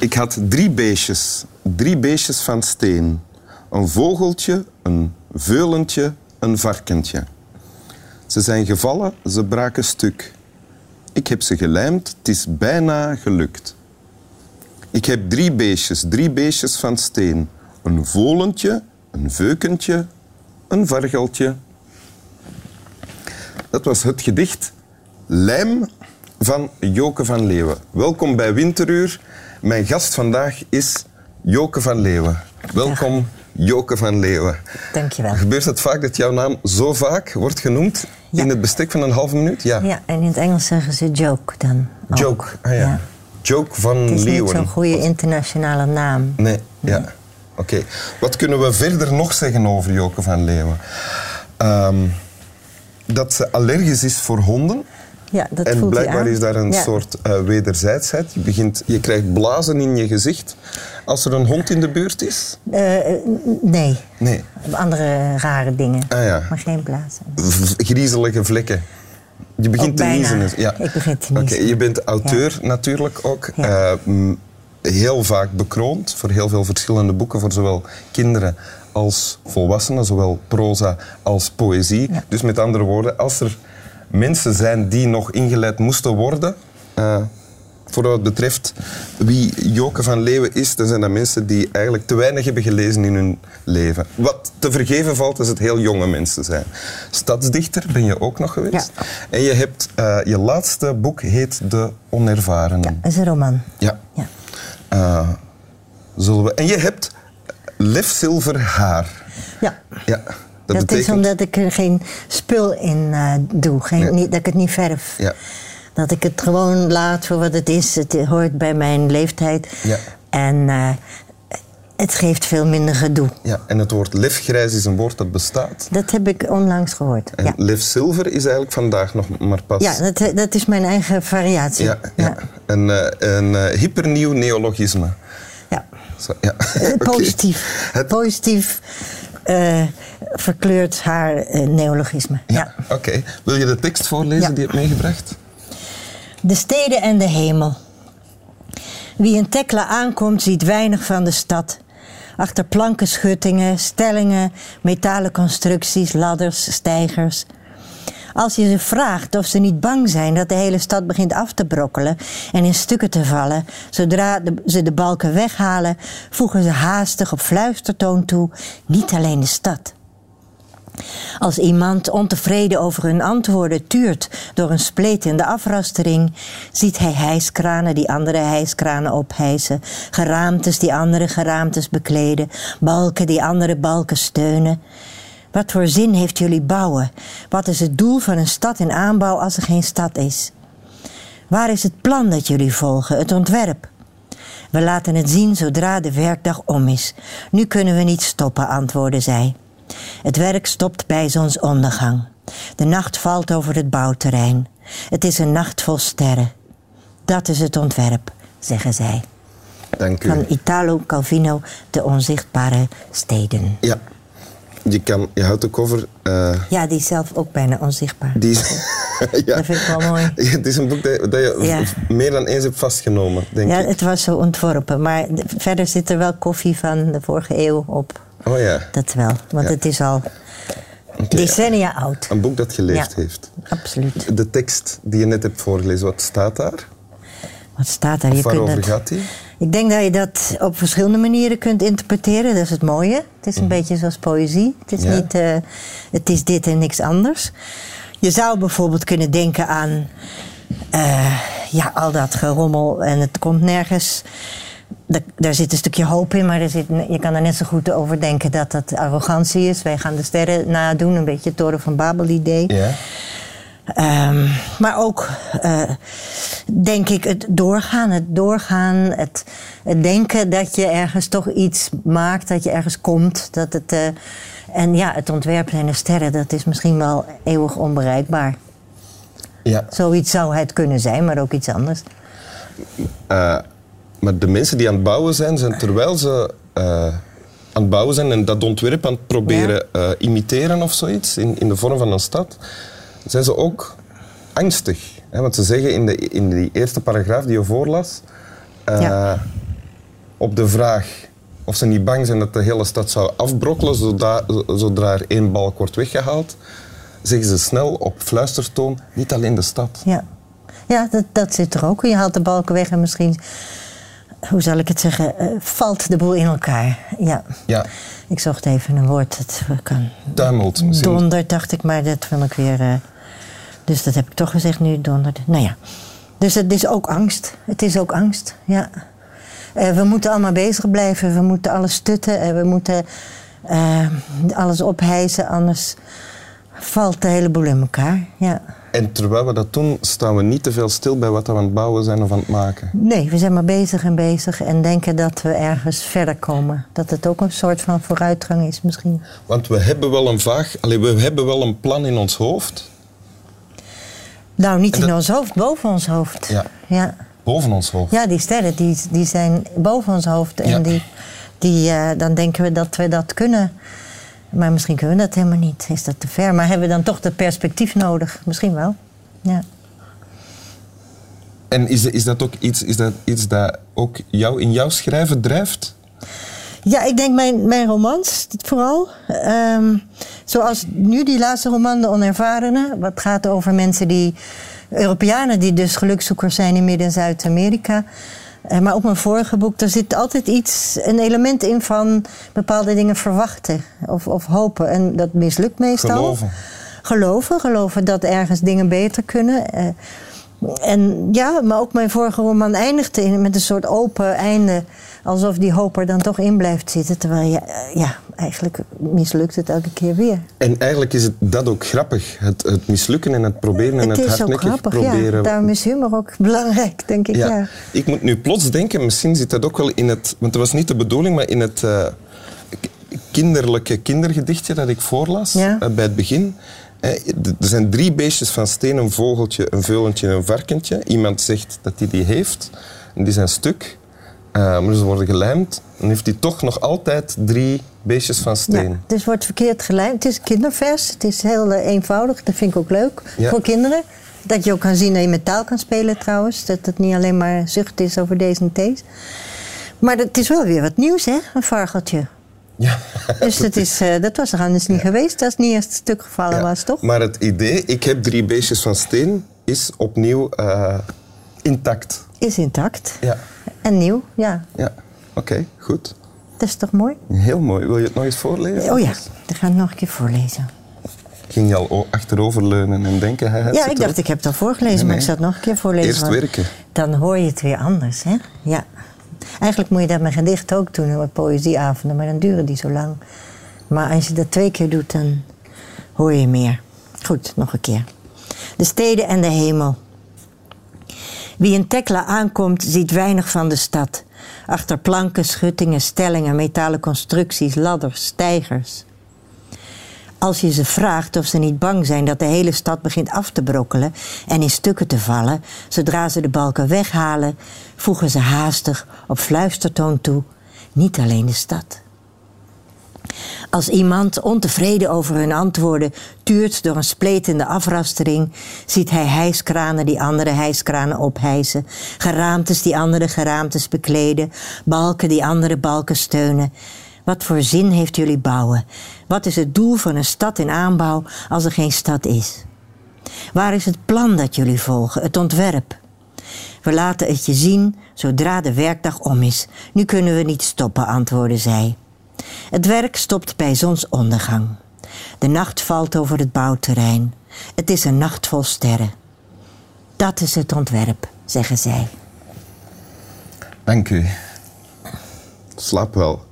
Ik had drie beestjes, drie beestjes van steen. Een vogeltje, een veulentje, een varkentje. Ze zijn gevallen, ze braken stuk. Ik heb ze gelijmd, het is bijna gelukt. Ik heb drie beestjes, drie beestjes van steen. Een volentje, een veukentje, een vargeltje. Dat was het gedicht Lijm van Joke van Leeuwen. Welkom bij Winteruur. Mijn gast vandaag is Joke van Leeuwen. Welkom, Joke van Leeuwen. Dankjewel. Gebeurt het vaak dat jouw naam zo vaak wordt genoemd Ja. in het bestek van een halve minuut? Ja. Ja, en in het Engels zeggen ze joke dan. ook. Joke, ah ja. Joke van Het is Leeuwen. niet zo'n goede internationale naam. Nee, ja. Oké. Wat kunnen we verder nog zeggen over Joke van Leeuwen? Ehm, dat ze allergisch is voor honden. Ja, dat en voelt blijkbaar is daar een Ja. soort eh, wederzijdsheid. Je, begint, je krijgt blazen in je gezicht als er een hond in de buurt is. Eh, nee, Nee. andere rare dingen. Ah ja. Maar geen blazen. V- griezelige vlekken. Je begint te niezen. Ja. Ik begin te je bent auteur natuurlijk ook. Ja. Eh, heel vaak bekroond voor heel veel verschillende boeken, voor zowel kinderen als volwassenen, zowel proza als poëzie. Dus met andere woorden, als er mensen zijn die nog ingeleid moesten worden, eh, voor wat betreft wie Joke van Leeuwen is, dan zijn dat mensen die eigenlijk te weinig hebben gelezen in hun leven. Wat te vergeven valt als het heel jonge mensen zijn. Stadsdichter ben je ook nog geweest. Ja. En je hebt, eh, je laatste boek heet De Onervarenen. Ja, dat is een roman. Ja. Ja. Eh, zullen we... En je hebt lefzilver haar. Ja. Ja, dat, Dat, betekent... is omdat ik er geen spul in eh, doe. Geen, Ja. niet, dat ik het niet verf. Ja. Dat ik het gewoon laat voor wat het is. Het hoort bij mijn leeftijd. Ja. En eh, het geeft veel minder gedoe. Ja, en het woord lefgrijs is een woord dat bestaat. Dat heb ik onlangs gehoord. En Ja, lefzilver is eigenlijk vandaag nog maar pas... ja dat, dat is mijn eigen variatie. Ja, ja. Een, eh, een eh, hypernieuw neologisme. Ja. Zo, ja. Eh. Positief. Het- Positief eh, verkleurt haar eh, neologisme. Ja, oké. Wil je de tekst voorlezen Ja. die je hebt meegebracht? De steden en de hemel. Wie in Tekla aankomt, ziet weinig van de stad. Achter planken schuttingen, stellingen, metalen constructies, ladders, stijgers. Als je ze vraagt of ze niet bang zijn dat de hele stad begint af te brokkelen en in stukken te vallen, zodra ze de balken weghalen, voegen ze haastig op fluistertoon toe: niet alleen de stad. Als iemand ontevreden over hun antwoorden tuurt door een spleet in de afrastering, ziet hij hijskranen die andere hijskranen ophijsen, geraamtes die andere geraamtes bekleden, balken die andere balken steunen. Wat voor zin heeft jullie bouwen? Wat is het doel van een stad in aanbouw als er geen stad is? Waar is het plan dat jullie volgen, het ontwerp? We laten het zien zodra de werkdag om is. Nu kunnen we niet stoppen, antwoordde zij. Het werk stopt bij zonsondergang. De nacht valt over het bouwterrein. Het is een nacht vol sterren. Dat is het ontwerp, zeggen zij. Dank u. Van Italo Calvino, De Onzichtbare Steden. Ja. Je, kan, je houdt de cover... eh, Ja, die is zelf ook bijna onzichtbaar. die is, ja. Dat vind ik wel mooi. Het is een boek dat, dat je Ja. meer dan eens hebt vastgenomen, denk Ja, ik. het was zo ontworpen. Maar de- verder zit er wel koffie van de vorige eeuw op. Oh ja, Dat wel, want Ja. het is al decennia oud. een boek dat geleefd Ja. heeft. Absoluut. De tekst die je net hebt voorgelezen, wat staat daar? Wat staat daar? Je kunt waarover dat- gaat die? Ik denk dat je dat op verschillende manieren kunt interpreteren. Dat is het mooie. Het is een beetje zoals poëzie. Het is Mhm. Ja. niet, eh, het is dit en niks anders. Je zou bijvoorbeeld kunnen denken aan eh, ja, al dat gerommel en het komt nergens. Da- daar zit een stukje hoop in, maar er zit, je kan er net zo goed over denken dat dat arrogantie is. Wij gaan de sterren nadoen, een beetje het Toren van Babel idee. Ja. Ehm, maar ook, eh, denk ik, het doorgaan. Het doorgaan, het, het denken dat je ergens toch iets maakt, dat je ergens komt. Dat het, eh, en ja, het ontwerpen en de sterren, dat is misschien wel eeuwig onbereikbaar. ja. Zoiets zou het kunnen zijn, maar ook iets anders. Eh, maar de mensen die aan het bouwen zijn, zijn terwijl ze aan het bouwen zijn en dat ontwerp aan het proberen imiteren of zoiets, in, in de vorm van een stad, zijn ze ook angstig. Hè? Want ze zeggen in, de, in die eerste paragraaf die je voorlas, Ja. op de vraag of ze niet bang zijn dat de hele stad zou afbrokkelen zodra, zodra er één balk wordt weggehaald, zeggen ze snel op fluistertoon, niet alleen de stad. Ja, ja dat, dat zit er ook. Je haalt de balken weg en misschien, hoe zal ik het zeggen, eh, valt de boel in elkaar. Ja. Ja, Ik zocht even een woord dat kan. tuimelt. misschien. Donder, dacht ik, maar dat vond ik weer. eh, dus dat heb ik toch gezegd nu, donder. Nou ja. Dus het is ook angst. Het is ook angst, ja. Eh, we moeten allemaal bezig blijven. We moeten alles stutten. En we moeten eh, alles ophijzen. Anders valt de hele boel in elkaar. Ja. En terwijl we dat doen, staan we niet te veel stil bij wat we aan het bouwen zijn of aan het maken. Nee, we zijn maar bezig en bezig. En denken dat we ergens verder komen. Dat het ook een soort van vooruitgang is misschien. Want we hebben wel een vaag, allee, we hebben wel een plan in ons hoofd, Nou, niet in ons hoofd, boven ons hoofd. Ja. ja. boven ons hoofd. Ja, die sterren die, die zijn boven ons hoofd. En Ja. die, die, eh, dan denken we dat we dat kunnen. Maar misschien kunnen we dat helemaal niet. Is dat te ver? Maar hebben we dan toch dat perspectief nodig? Misschien wel. Ja. En is, is dat ook iets, is dat iets dat ook jou in jouw schrijven drijft? Ja, ik denk mijn, mijn romans vooral. Ehm, zoals nu die laatste roman, De Onervarene. Wat gaat over mensen die... Europeanen die dus gelukzoekers zijn in Midden- en Zuid-Amerika. Eh, maar op mijn vorige boek, daar zit altijd iets, een element in van bepaalde dingen verwachten of, of hopen. En dat mislukt meestal. Geloven. Geloven, geloven dat ergens dingen beter kunnen. Eh, en ja, maar ook mijn vorige roman eindigde in, met een soort open einde. Alsof die hoop er dan toch in blijft zitten. Terwijl je, eh, ja, eigenlijk mislukt het elke keer weer. En eigenlijk is het dat ook grappig. Het, het mislukken en het proberen en het, het is ook hardnekkig grappig, proberen. ja. Daarom is humor ook belangrijk, denk ik. Ja. Ja. Ik moet nu plots denken, misschien zit dat ook wel in het... Want dat was niet de bedoeling, maar in het eh, kinderlijke kindergedichtje dat ik voorlas Ja. eh, bij het begin. Er zijn drie beestjes van steen, een vogeltje, een veulentje en een varkentje. Iemand zegt dat hij die heeft. En die zijn stuk. eh, maar ze worden gelijmd. Dan heeft hij toch nog altijd drie beestjes van steen. Ja, dus wordt verkeerd gelijmd. Het is kindervers. Het is heel eh, eenvoudig. Dat vind ik ook leuk Ja. voor kinderen. Dat je ook kan zien dat je met taal kan spelen trouwens. Dat het niet alleen maar zucht is over deze en deze. Maar het is wel weer wat nieuws, hè? Een vargeltje. Ja. Dus dat, is, eh, dat was er anders niet geweest als het niet eerst stuk gevallen Ja. was, toch? Maar het idee, ik heb drie beestjes van steen, is opnieuw eh, intact. Is intact. Ja, En nieuw, ja. ja. oké, goed. Dat is toch mooi? Heel mooi. Wil je het nog eens voorlezen? Oh ja, dan ga ik nog een keer voorlezen. Ging je al achteroverleunen en denken... Hij Ja, ik dacht, ik heb het al voorgelezen, maar ik zal het nog een keer voorlezen. Eerst werken. Dan hoor je het weer anders, hè? Ja. Eigenlijk moet je dat met gedicht ook doen, met poëzieavonden, maar dan duren die zo lang. Maar als je dat twee keer doet, dan hoor je meer. Goed, nog een keer. De steden en de hemel. Wie in Tekla aankomt, ziet weinig van de stad. Achter planken, schuttingen, stellingen, metalen constructies, ladders, stijgers. Als je ze vraagt of ze niet bang zijn dat de hele stad begint af te brokkelen en in stukken te vallen, zodra ze de balken weghalen, voegen ze haastig op fluistertoon toe: niet alleen de stad. Als iemand ontevreden over hun antwoorden tuurt door een spletende afrastering, ziet hij hijskranen die andere hijskranen ophijzen, geraamtes die andere geraamtes bekleden, balken die andere balken steunen. Wat voor zin heeft jullie bouwen? Wat is het doel van een stad in aanbouw als er geen stad is? Waar is het plan dat jullie volgen, het ontwerp? We laten het je zien zodra de werkdag om is. Nu kunnen we niet stoppen, antwoordde zij. Het werk stopt bij zonsondergang. De nacht valt over het bouwterrein. Het is een nacht vol sterren. Dat is het ontwerp, zeggen zij. Dank u. Slaap wel.